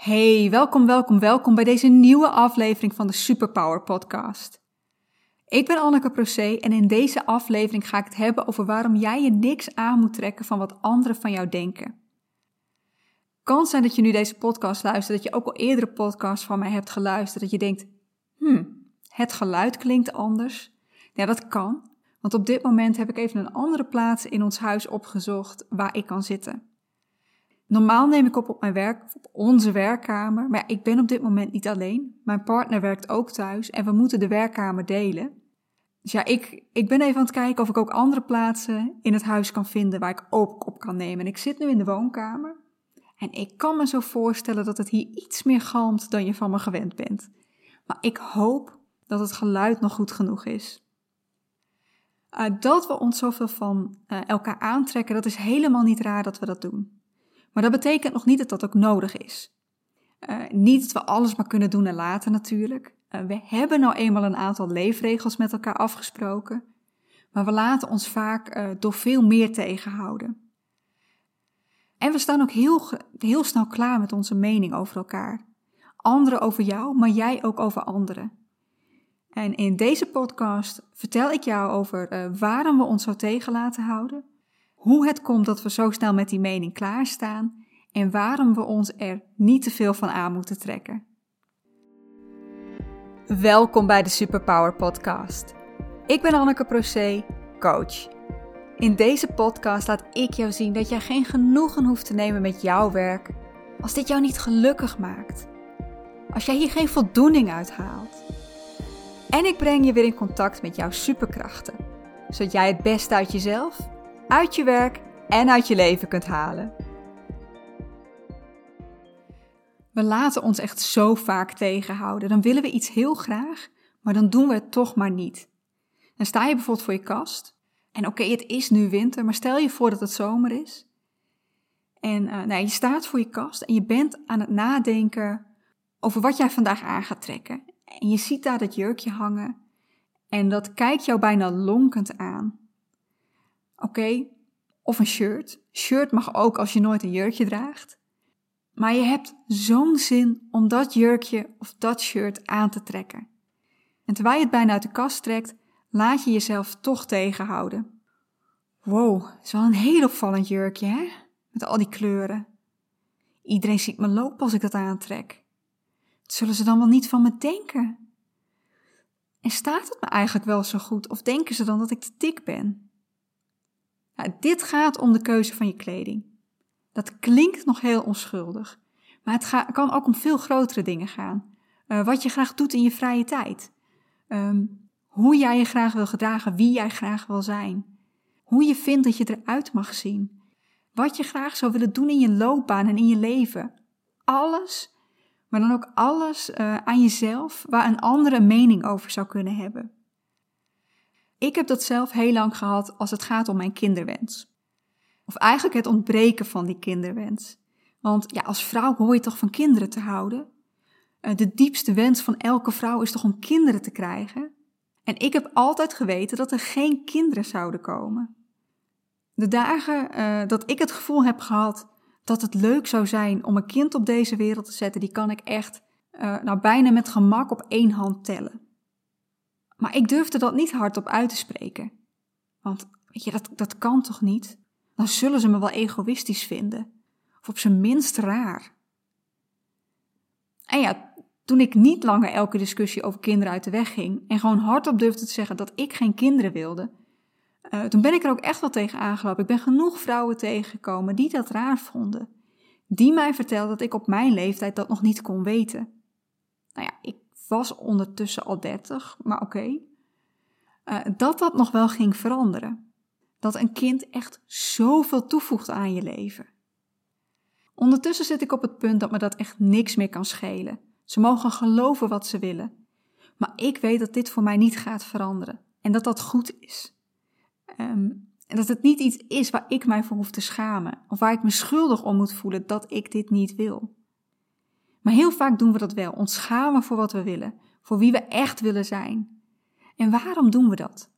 Hey, welkom, welkom, welkom bij deze nieuwe aflevering van de Superpower Podcast. Ik ben Anneke Procé en in deze aflevering ga ik het hebben over waarom jij je niks aan moet trekken van wat anderen van jou denken. Kan zijn dat je nu deze podcast luistert, dat je ook al eerdere podcasts van mij hebt geluisterd, dat je denkt, hmm, het geluid klinkt anders. Ja, dat kan, want op dit moment heb ik even een andere plaats in ons huis opgezocht waar ik kan zitten. Normaal neem ik op op mijn werk, op onze werkkamer, maar ik ben op dit moment niet alleen. Mijn partner werkt ook thuis en we moeten de werkkamer delen. Dus ja, ik, ik ben even aan het kijken of ik ook andere plaatsen in het huis kan vinden waar ik ook op kan nemen. En ik zit nu in de woonkamer en ik kan me zo voorstellen dat het hier iets meer galmt dan je van me gewend bent. Maar ik hoop dat het geluid nog goed genoeg is. Uh, dat we ons zoveel van uh, elkaar aantrekken, dat is helemaal niet raar dat we dat doen. Maar dat betekent nog niet dat dat ook nodig is. Uh, niet dat we alles maar kunnen doen en laten natuurlijk. Uh, we hebben nou eenmaal een aantal leefregels met elkaar afgesproken, maar we laten ons vaak uh, door veel meer tegenhouden. En we staan ook heel, heel snel klaar met onze mening over elkaar. Anderen over jou, maar jij ook over anderen. En in deze podcast vertel ik jou over waarom we ons zo tegen laten houden, hoe het komt dat we zo snel met die mening klaarstaan en waarom we ons er niet te veel van aan moeten trekken. Welkom bij de Superpower Podcast. Ik ben Anneke Procé, coach. In deze podcast laat ik jou zien dat jij geen genoegen hoeft te nemen met jouw werk als dit jou niet gelukkig maakt. Als jij hier geen voldoening uit haalt. En ik breng je weer in contact met jouw superkrachten, zodat jij het beste uit jezelf uit je werk en uit je leven kunt halen. We laten ons echt zo vaak tegenhouden. Dan willen we iets heel graag, maar dan doen we het toch maar niet. Dan sta je bijvoorbeeld voor je kast. En oké, het is nu winter, maar stel je voor dat het zomer is. En uh, nou, je staat voor je kast en je bent aan het nadenken over wat jij vandaag aan gaat trekken. En je ziet daar dat jurkje hangen. En dat kijkt jou bijna lonkend aan. Oké, of een shirt. Shirt mag ook als je nooit een jurkje draagt. Maar je hebt zo'n zin om dat jurkje of dat shirt aan te trekken. En terwijl je het bijna uit de kast trekt, laat je jezelf toch tegenhouden. Wow, het is wel een heel opvallend jurkje, hè? Met al die kleuren. Iedereen ziet me lopen als ik dat aantrek. Wat zullen ze dan wel niet van me denken? En staat het me eigenlijk wel zo goed? Of denken ze dan dat ik te dik ben? Nou, dit gaat om de keuze van je kleding. Dat klinkt nog heel onschuldig, maar het kan ook om veel grotere dingen gaan. Uh, wat je graag doet in je vrije tijd. Um, hoe jij je graag wil gedragen, wie jij graag wil zijn. Hoe je vindt dat je eruit mag zien. Wat je graag zou willen doen in je loopbaan en in je leven. Alles, maar dan ook alles uh, aan jezelf waar een andere mening over zou kunnen hebben. Ik heb dat zelf heel lang gehad als het gaat om mijn kinderwens. Of eigenlijk het ontbreken van die kinderwens. Want ja, als vrouw hoor je toch van kinderen te houden? Eh, de diepste wens van elke vrouw is toch om kinderen te krijgen? En ik heb altijd geweten dat er geen kinderen zouden komen. De dagen uh, dat ik het gevoel heb gehad dat het leuk zou zijn om een kind op deze wereld te zetten, die kan ik echt uh, nou bijna met gemak op één hand tellen. Maar ik durfde dat niet hardop uit te spreken. Want, weet je, dat, dat kan toch niet? Dan zullen ze me wel egoïstisch vinden. Of op zijn minst raar. En ja, toen ik niet langer elke discussie over kinderen uit de weg ging en gewoon hardop durfde te zeggen dat ik geen kinderen wilde, uh, toen ben ik er ook echt wel tegen aangelopen. Ik ben genoeg vrouwen tegengekomen die dat raar vonden. Die mij vertelden dat ik op mijn leeftijd dat nog niet kon weten. Nou ja, ik was ondertussen al 30, maar oké. Uh, dat dat nog wel ging veranderen. Dat een kind echt zoveel toevoegt aan je leven. Ondertussen zit ik op het punt dat me dat echt niks meer kan schelen. Ze mogen geloven wat ze willen. Maar ik weet dat dit voor mij niet gaat veranderen. En dat dat goed is. Um, en dat het niet iets is waar ik mij voor hoef te schamen. Of waar ik me schuldig om moet voelen dat ik dit niet wil. Maar heel vaak doen we dat wel, ons schamen voor wat we willen, voor wie we echt willen zijn. En waarom doen we dat?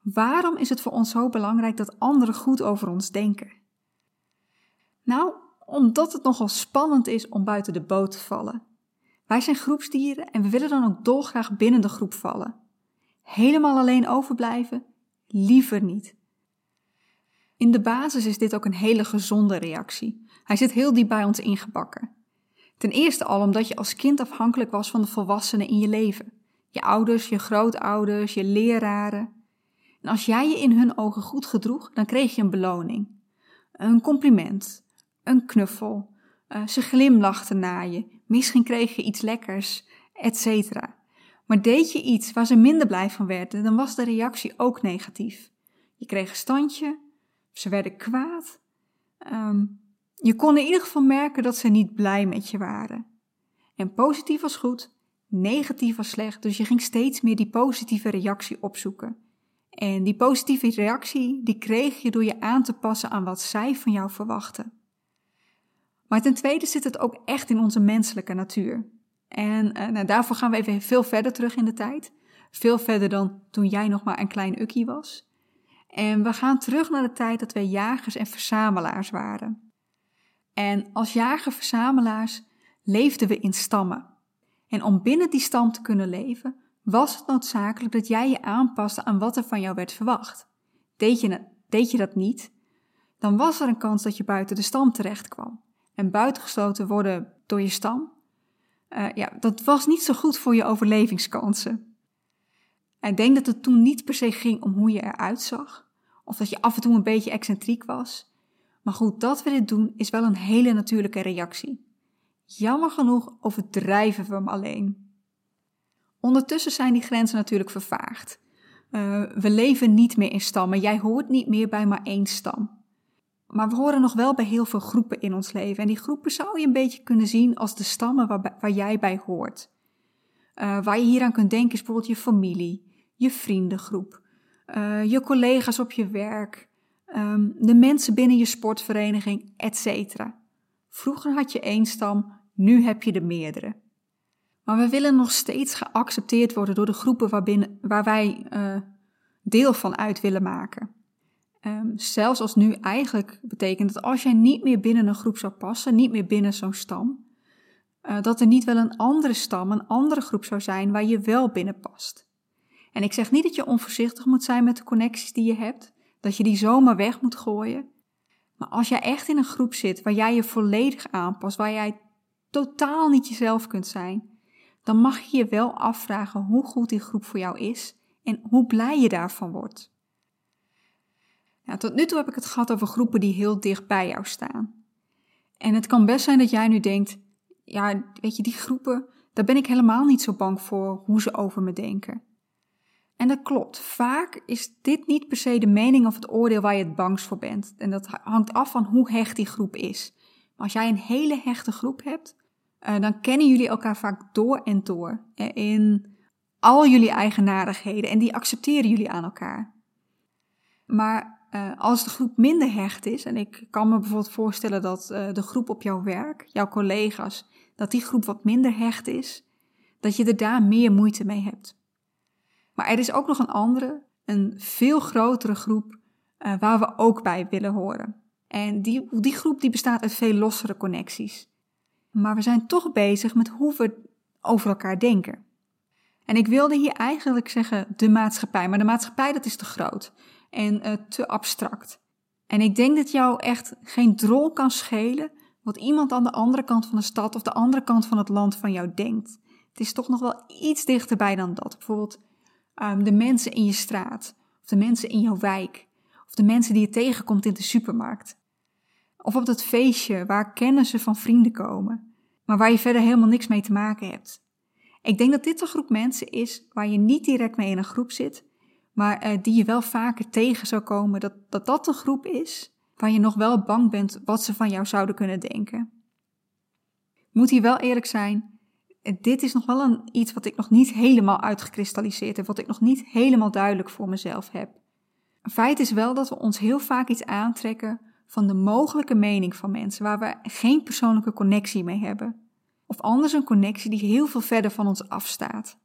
Waarom is het voor ons zo belangrijk dat anderen goed over ons denken? Nou, omdat het nogal spannend is om buiten de boot te vallen. Wij zijn groepsdieren en we willen dan ook dolgraag binnen de groep vallen. Helemaal alleen overblijven? Liever niet. In de basis is dit ook een hele gezonde reactie. Hij zit heel diep bij ons ingebakken. Ten eerste al omdat je als kind afhankelijk was van de volwassenen in je leven. Je ouders, je grootouders, je leraren. En als jij je in hun ogen goed gedroeg, dan kreeg je een beloning. Een compliment, een knuffel, uh, ze glimlachten naar je, misschien kreeg je iets lekkers, etc. Maar deed je iets waar ze minder blij van werden, dan was de reactie ook negatief. Je kreeg een standje, ze werden kwaad. Ehm, je kon in ieder geval merken dat ze niet blij met je waren. En positief was goed, negatief was slecht, dus je ging steeds meer die positieve reactie opzoeken. En die positieve reactie, die kreeg je door je aan te passen aan wat zij van jou verwachten. Maar ten tweede zit het ook echt in onze menselijke natuur. En uh, nou, daarvoor gaan we even veel verder terug in de tijd. Veel verder dan toen jij nog maar een klein ukkie was. En we gaan terug naar de tijd dat wij jagers en verzamelaars waren. En als jager-verzamelaars leefden we in stammen. En om binnen die stam te kunnen leven, was het noodzakelijk dat jij je aanpaste aan wat er van jou werd verwacht. Deed je, deed je dat niet, dan was er een kans dat je buiten de stam terecht kwam. En buitengesloten worden door je stam, uh, ja, dat was niet zo goed voor je overlevingskansen. Ik denk dat het toen niet per se ging om hoe je eruit zag, of dat je af en toe een beetje excentriek was. Maar goed, dat we dit doen is wel een hele natuurlijke reactie. Jammer genoeg overdrijven we hem alleen. Ondertussen zijn die grenzen natuurlijk vervaagd. Uh, we leven niet meer in stammen. Jij hoort niet meer bij maar één stam. Maar we horen nog wel bij heel veel groepen in ons leven. En die groepen zou je een beetje kunnen zien als de stammen waar, waar jij bij hoort. Uh, waar je hier aan kunt denken is bijvoorbeeld je familie, je vriendengroep, uh, je collega's op je werk, um, de mensen binnen je sportvereniging, etc. Vroeger had je één stam, nu heb je er meerdere. Maar we willen nog steeds geaccepteerd worden door de groepen waarbinnen, waar wij uh, deel van uit willen maken. Um, zelfs als nu eigenlijk betekent dat als jij niet meer binnen een groep zou passen, niet meer binnen zo'n stam, uh, dat er niet wel een andere stam, een andere groep zou zijn waar je wel binnen past. En ik zeg niet dat je onvoorzichtig moet zijn met de connecties die je hebt, dat je die zomaar weg moet gooien. Maar als jij echt in een groep zit waar jij je volledig aanpast, waar jij totaal niet jezelf kunt zijn, dan mag je je wel afvragen hoe goed die groep voor jou is en hoe blij je daarvan wordt. Ja, tot nu toe heb ik het gehad over groepen die heel dicht bij jou staan. En het kan best zijn dat jij nu denkt: ja, weet je, die groepen, daar ben ik helemaal niet zo bang voor hoe ze over me denken. En dat klopt. Vaak is dit niet per se de mening of het oordeel waar je het bangst voor bent. En dat hangt af van hoe hecht die groep is. Maar als jij een hele hechte groep hebt, uh, dan kennen jullie elkaar vaak door en door. In al jullie eigenaardigheden. En die accepteren jullie aan elkaar. Maar uh, als de groep minder hecht is, en ik kan me bijvoorbeeld voorstellen dat de groep op jouw werk, jouw collega's, dat die groep wat minder hecht is, dat je er daar meer moeite mee hebt. Maar er is ook nog een andere, een veel grotere groep uh, waar we ook bij willen horen. En die, die groep die bestaat uit veel lossere connecties. Maar we zijn toch bezig met hoe we over elkaar denken. En ik wilde hier eigenlijk zeggen de maatschappij, maar de maatschappij dat is te groot en uh, te abstract. En ik denk dat jou echt geen drol kan schelen wat iemand aan de andere kant van de stad of de andere kant van het land van jou denkt. Het is toch nog wel iets dichterbij dan dat. Bijvoorbeeld um, de mensen in je straat, of de mensen in jouw wijk, of de mensen die je tegenkomt in de supermarkt. Of op dat feestje waar kennissen van vrienden komen, maar waar je verder helemaal niks mee te maken hebt. Ik denk dat dit een groep mensen is waar je niet direct mee in een groep zit, maar uh, die je wel vaker tegen zou komen, dat, dat dat groep is waar je nog wel bang bent wat ze van jou zouden kunnen denken. Moet hier wel eerlijk zijn, eh, dit is nog wel een, iets wat ik nog niet helemaal uitgekristalliseerd heb, wat ik nog niet helemaal duidelijk voor mezelf heb. Een feit is wel dat we ons heel vaak iets aantrekken van de mogelijke mening van mensen waar we geen persoonlijke connectie mee hebben. Of anders een connectie die heel veel verder van ons afstaat.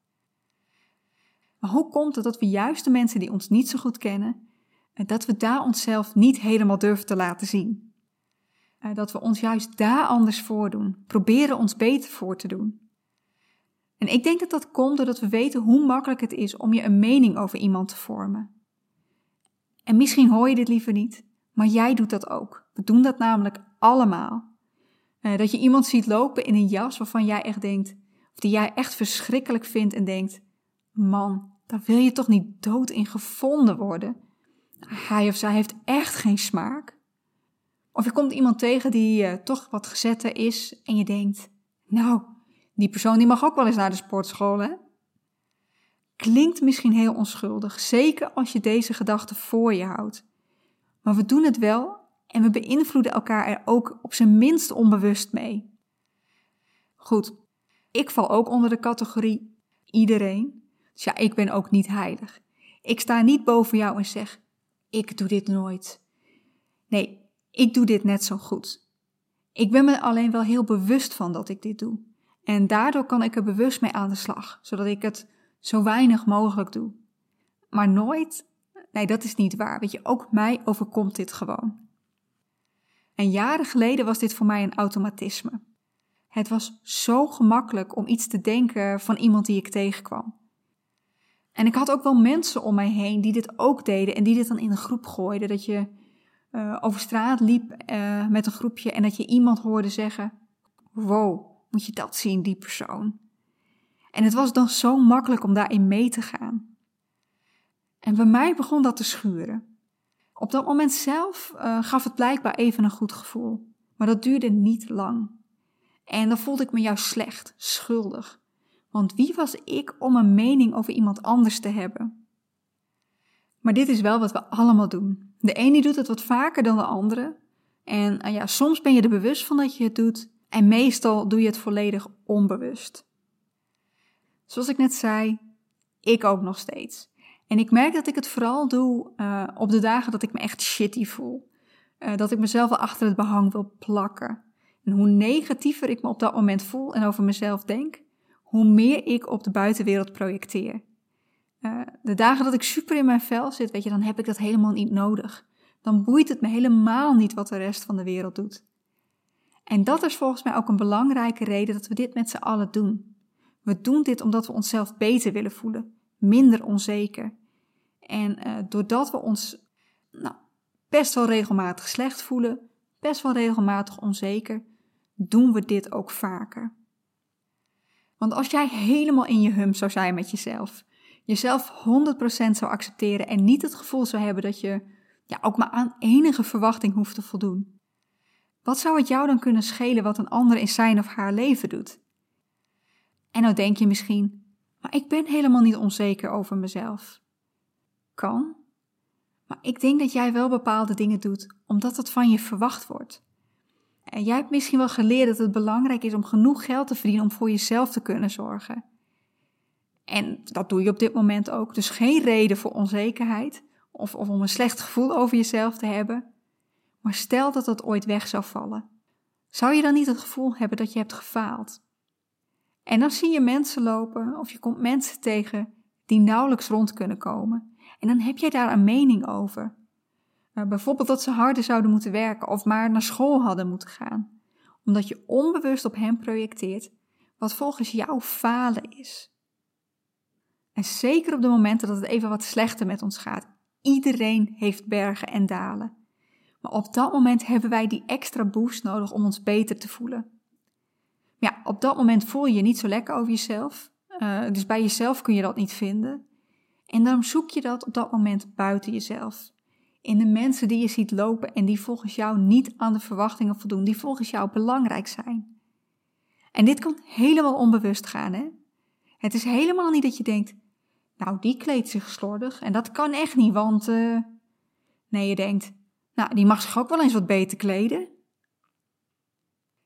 Maar hoe komt het dat we juist de mensen die ons niet zo goed kennen, dat we daar onszelf niet helemaal durven te laten zien? uh, dat we ons juist daar anders voordoen, proberen ons beter voor te doen. En ik denk dat dat komt doordat we weten hoe makkelijk het is om je een mening over iemand te vormen. En misschien hoor je dit liever niet, maar jij doet dat ook. We doen dat namelijk allemaal. Uh, dat je iemand ziet lopen in een jas waarvan jij echt denkt, of die jij echt verschrikkelijk vindt en denkt: man, daar wil je toch niet dood in gevonden worden? Hij of zij heeft echt geen smaak. Of je komt iemand tegen die uh, toch wat gezetter is en je denkt: nou, die persoon die mag ook wel eens naar de sportschool, hè? Klinkt misschien heel onschuldig, zeker als je deze gedachte voor je houdt. Maar we doen het wel en we beïnvloeden elkaar er ook op zijn minst onbewust mee. Goed, ik val ook onder de categorie iedereen. Dus ja, ik ben ook niet heilig. Ik sta niet boven jou en zeg: ik doe dit nooit. Nee, ik doe dit net zo goed. Ik ben me alleen wel heel bewust van dat ik dit doe. En daardoor kan ik er bewust mee aan de slag, zodat ik het zo weinig mogelijk doe. Maar nooit, nee, dat is niet waar. Weet je, ook mij overkomt dit gewoon. En jaren geleden was dit voor mij een automatisme. Het was zo gemakkelijk om iets te denken van iemand die ik tegenkwam. En ik had ook wel mensen om mij heen die dit ook deden en die dit dan in een groep gooiden. Dat je uh, over straat liep uh, met een groepje en dat je iemand hoorde zeggen: Wow, moet je dat zien, die persoon? En het was dan zo makkelijk om daarin mee te gaan. En bij mij begon dat te schuren. Op dat moment zelf uh, gaf het blijkbaar even een goed gevoel, maar dat duurde niet lang. En dan voelde ik me juist slecht, schuldig. Want wie was ik om een mening over iemand anders te hebben? Maar dit is wel wat we allemaal doen. De ene doet het wat vaker dan de andere. En uh, ja, soms ben je er bewust van dat je het doet. En meestal doe je het volledig onbewust. Zoals ik net zei, ik ook nog steeds. En ik merk dat ik het vooral doe uh, op de dagen dat ik me echt shitty voel. Uh, dat ik mezelf wel achter het behang wil plakken. En hoe negatiever ik me op dat moment voel en over mezelf denk, hoe meer ik op de buitenwereld projecteer. Uh, de dagen dat ik super in mijn vel zit, weet je, dan heb ik dat helemaal niet nodig. Dan boeit het me helemaal niet wat de rest van de wereld doet. En dat is volgens mij ook een belangrijke reden dat we dit met z'n allen doen. We doen dit omdat we onszelf beter willen voelen, minder onzeker. En uh, doordat we ons nou, best wel regelmatig slecht voelen, best wel regelmatig onzeker, doen we dit ook vaker. Want als jij helemaal in je hum zou zijn met jezelf, jezelf 100% zou accepteren en niet het gevoel zou hebben dat je ja, ook maar aan enige verwachting hoeft te voldoen, wat zou het jou dan kunnen schelen wat een ander in zijn of haar leven doet? En nou denk je misschien, maar ik ben helemaal niet onzeker over mezelf. Kan, maar ik denk dat jij wel bepaalde dingen doet omdat het van je verwacht wordt. En jij hebt misschien wel geleerd dat het belangrijk is om genoeg geld te verdienen om voor jezelf te kunnen zorgen. En dat doe je op dit moment ook. Dus geen reden voor onzekerheid of, of om een slecht gevoel over jezelf te hebben. Maar stel dat dat ooit weg zou vallen. Zou je dan niet het gevoel hebben dat je hebt gefaald? En dan zie je mensen lopen of je komt mensen tegen die nauwelijks rond kunnen komen. En dan heb jij daar een mening over. Uh, bijvoorbeeld dat ze harder zouden moeten werken of maar naar school hadden moeten gaan. Omdat je onbewust op hen projecteert wat volgens jou falen is. En zeker op de momenten dat het even wat slechter met ons gaat. Iedereen heeft bergen en dalen. Maar op dat moment hebben wij die extra boost nodig om ons beter te voelen. Ja, op dat moment voel je je niet zo lekker over jezelf. Uh, dus bij jezelf kun je dat niet vinden. En daarom zoek je dat op dat moment buiten jezelf. In de mensen die je ziet lopen en die volgens jou niet aan de verwachtingen voldoen, die volgens jou belangrijk zijn. En dit kan helemaal onbewust gaan, hè? Het is helemaal niet dat je denkt, nou, die kleedt zich slordig en dat kan echt niet, want. Uh... Nee, je denkt, nou, die mag zich ook wel eens wat beter kleden.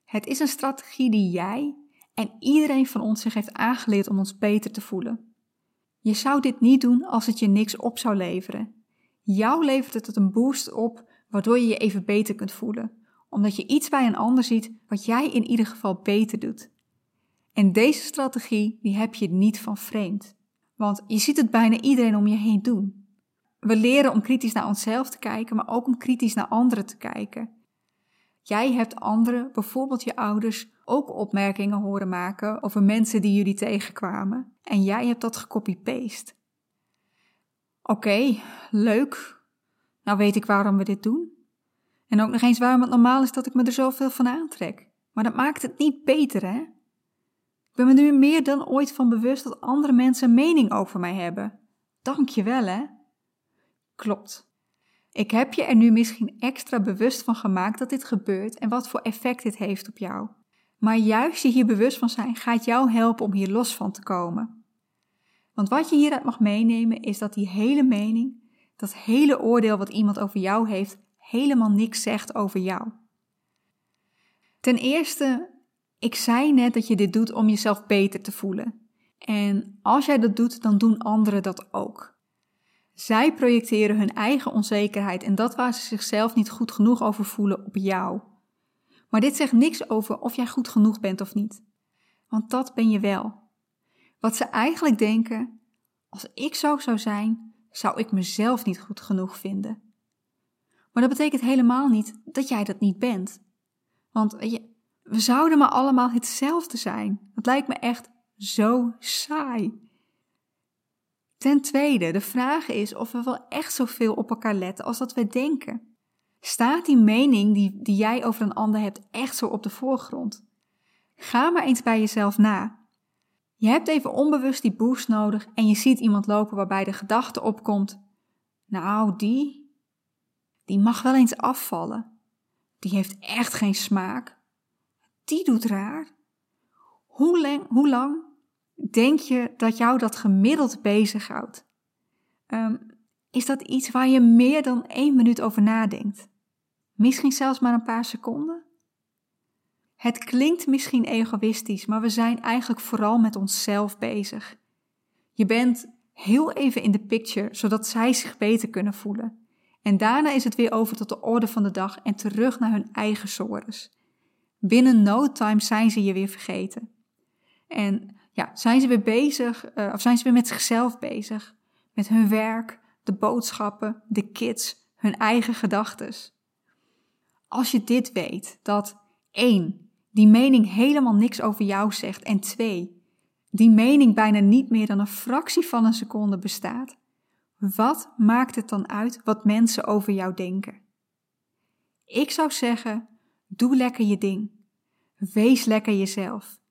Het is een strategie die jij en iedereen van ons zich heeft aangeleerd om ons beter te voelen. Je zou dit niet doen als het je niks op zou leveren. Jou levert het een boost op waardoor je je even beter kunt voelen, omdat je iets bij een ander ziet wat jij in ieder geval beter doet. En deze strategie die heb je niet van vreemd, want je ziet het bijna iedereen om je heen doen. We leren om kritisch naar onszelf te kijken, maar ook om kritisch naar anderen te kijken. Jij hebt anderen, bijvoorbeeld je ouders, ook opmerkingen horen maken over mensen die jullie tegenkwamen. En jij hebt dat gecopy-paste. Oké, leuk. Nou weet ik waarom we dit doen. En ook nog eens waarom het normaal is dat ik me er zoveel van aantrek. Maar dat maakt het niet beter, hè? Ik ben me nu meer dan ooit van bewust dat andere mensen een mening over mij hebben. Dank je wel, hè? Klopt. Ik heb je er nu misschien extra bewust van gemaakt dat dit gebeurt en wat voor effect dit heeft op jou. Maar juist je hier bewust van zijn gaat jou helpen om hier los van te komen. Want wat je hieruit mag meenemen is dat die hele mening, dat hele oordeel wat iemand over jou heeft, helemaal niks zegt over jou. Ten eerste, ik zei net dat je dit doet om jezelf beter te voelen. En als jij dat doet, dan doen anderen dat ook. Zij projecteren hun eigen onzekerheid en dat waar ze zichzelf niet goed genoeg over voelen op jou. Maar dit zegt niks over of jij goed genoeg bent of niet. Want dat ben je wel. Wat ze eigenlijk denken, als ik zo zou zijn, zou ik mezelf niet goed genoeg vinden. Maar dat betekent helemaal niet dat jij dat niet bent. Want we zouden maar allemaal hetzelfde zijn. Dat lijkt me echt zo saai. Ten tweede, de vraag is of we wel echt zoveel op elkaar letten als dat we denken. Staat die mening die, die jij over een ander hebt echt zo op de voorgrond? Ga maar eens bij jezelf na. Je hebt even onbewust die boost nodig en je ziet iemand lopen waarbij de gedachte opkomt: Nou, die, die mag wel eens afvallen. Die heeft echt geen smaak. Die doet raar. Hoe hoe lang denk je dat jou dat gemiddeld bezighoudt? Um, is dat iets waar je meer dan één minuut over nadenkt? Misschien zelfs maar een paar seconden? Het klinkt misschien egoïstisch, maar we zijn eigenlijk vooral met onszelf bezig. Je bent heel even in de picture, zodat zij zich beter kunnen voelen. En daarna is het weer over tot de orde van de dag en terug naar hun eigen sores. Binnen no time zijn ze je weer vergeten. En ja, zijn ze weer bezig, uh, of zijn ze weer met zichzelf bezig? Met hun werk, de boodschappen, de kids, hun eigen gedachtes. Als je dit weet, dat één, die mening helemaal niks over jou zegt, en twee, die mening bijna niet meer dan een fractie van een seconde bestaat, wat maakt het dan uit wat mensen over jou denken? Ik zou zeggen, doe lekker je ding. Wees lekker jezelf.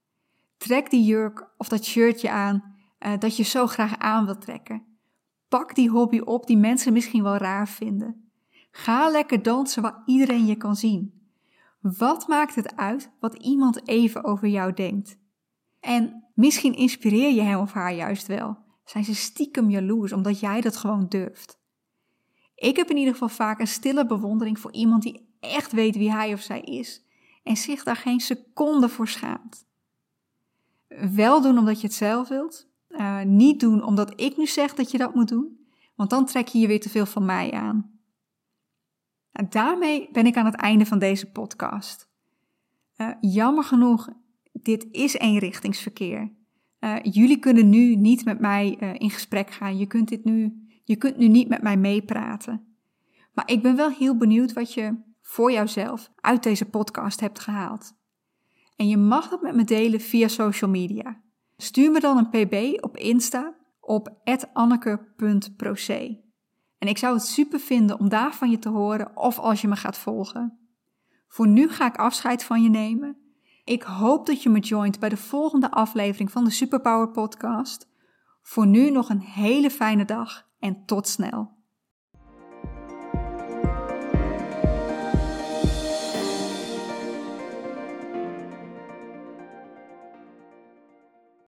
Trek die jurk of dat shirtje aan uh, dat je zo graag aan wilt trekken. Pak die hobby op die mensen misschien wel raar vinden. Ga lekker dansen waar iedereen je kan zien. Wat maakt het uit wat iemand even over jou denkt? En misschien inspireer je hem of haar juist wel. Zijn ze stiekem jaloers omdat jij dat gewoon durft? Ik heb in ieder geval vaak een stille bewondering voor iemand die echt weet wie hij of zij is en zich daar geen seconde voor schaamt. Wel doen omdat je het zelf wilt, uh, niet doen omdat ik nu zeg dat je dat moet doen, want dan trek je je weer te veel van mij aan. Nou, daarmee ben ik aan het einde van deze podcast. Uh, jammer genoeg, dit is eenrichtingsverkeer. Uh, jullie kunnen nu niet met mij in gesprek gaan. Je kunt, dit nu, je kunt nu niet met mij meepraten. Maar ik ben wel heel benieuwd wat je voor jouzelf uit deze podcast hebt gehaald. En je mag dat met me delen via social media. Stuur me dan een pb op Insta op anneke.proce. En ik zou het super vinden om daar van je te horen of als je me gaat volgen. Voor nu ga ik afscheid van je nemen. Ik hoop dat je me joint bij de volgende aflevering van de Superpower Podcast. Voor nu nog een hele fijne dag en tot snel.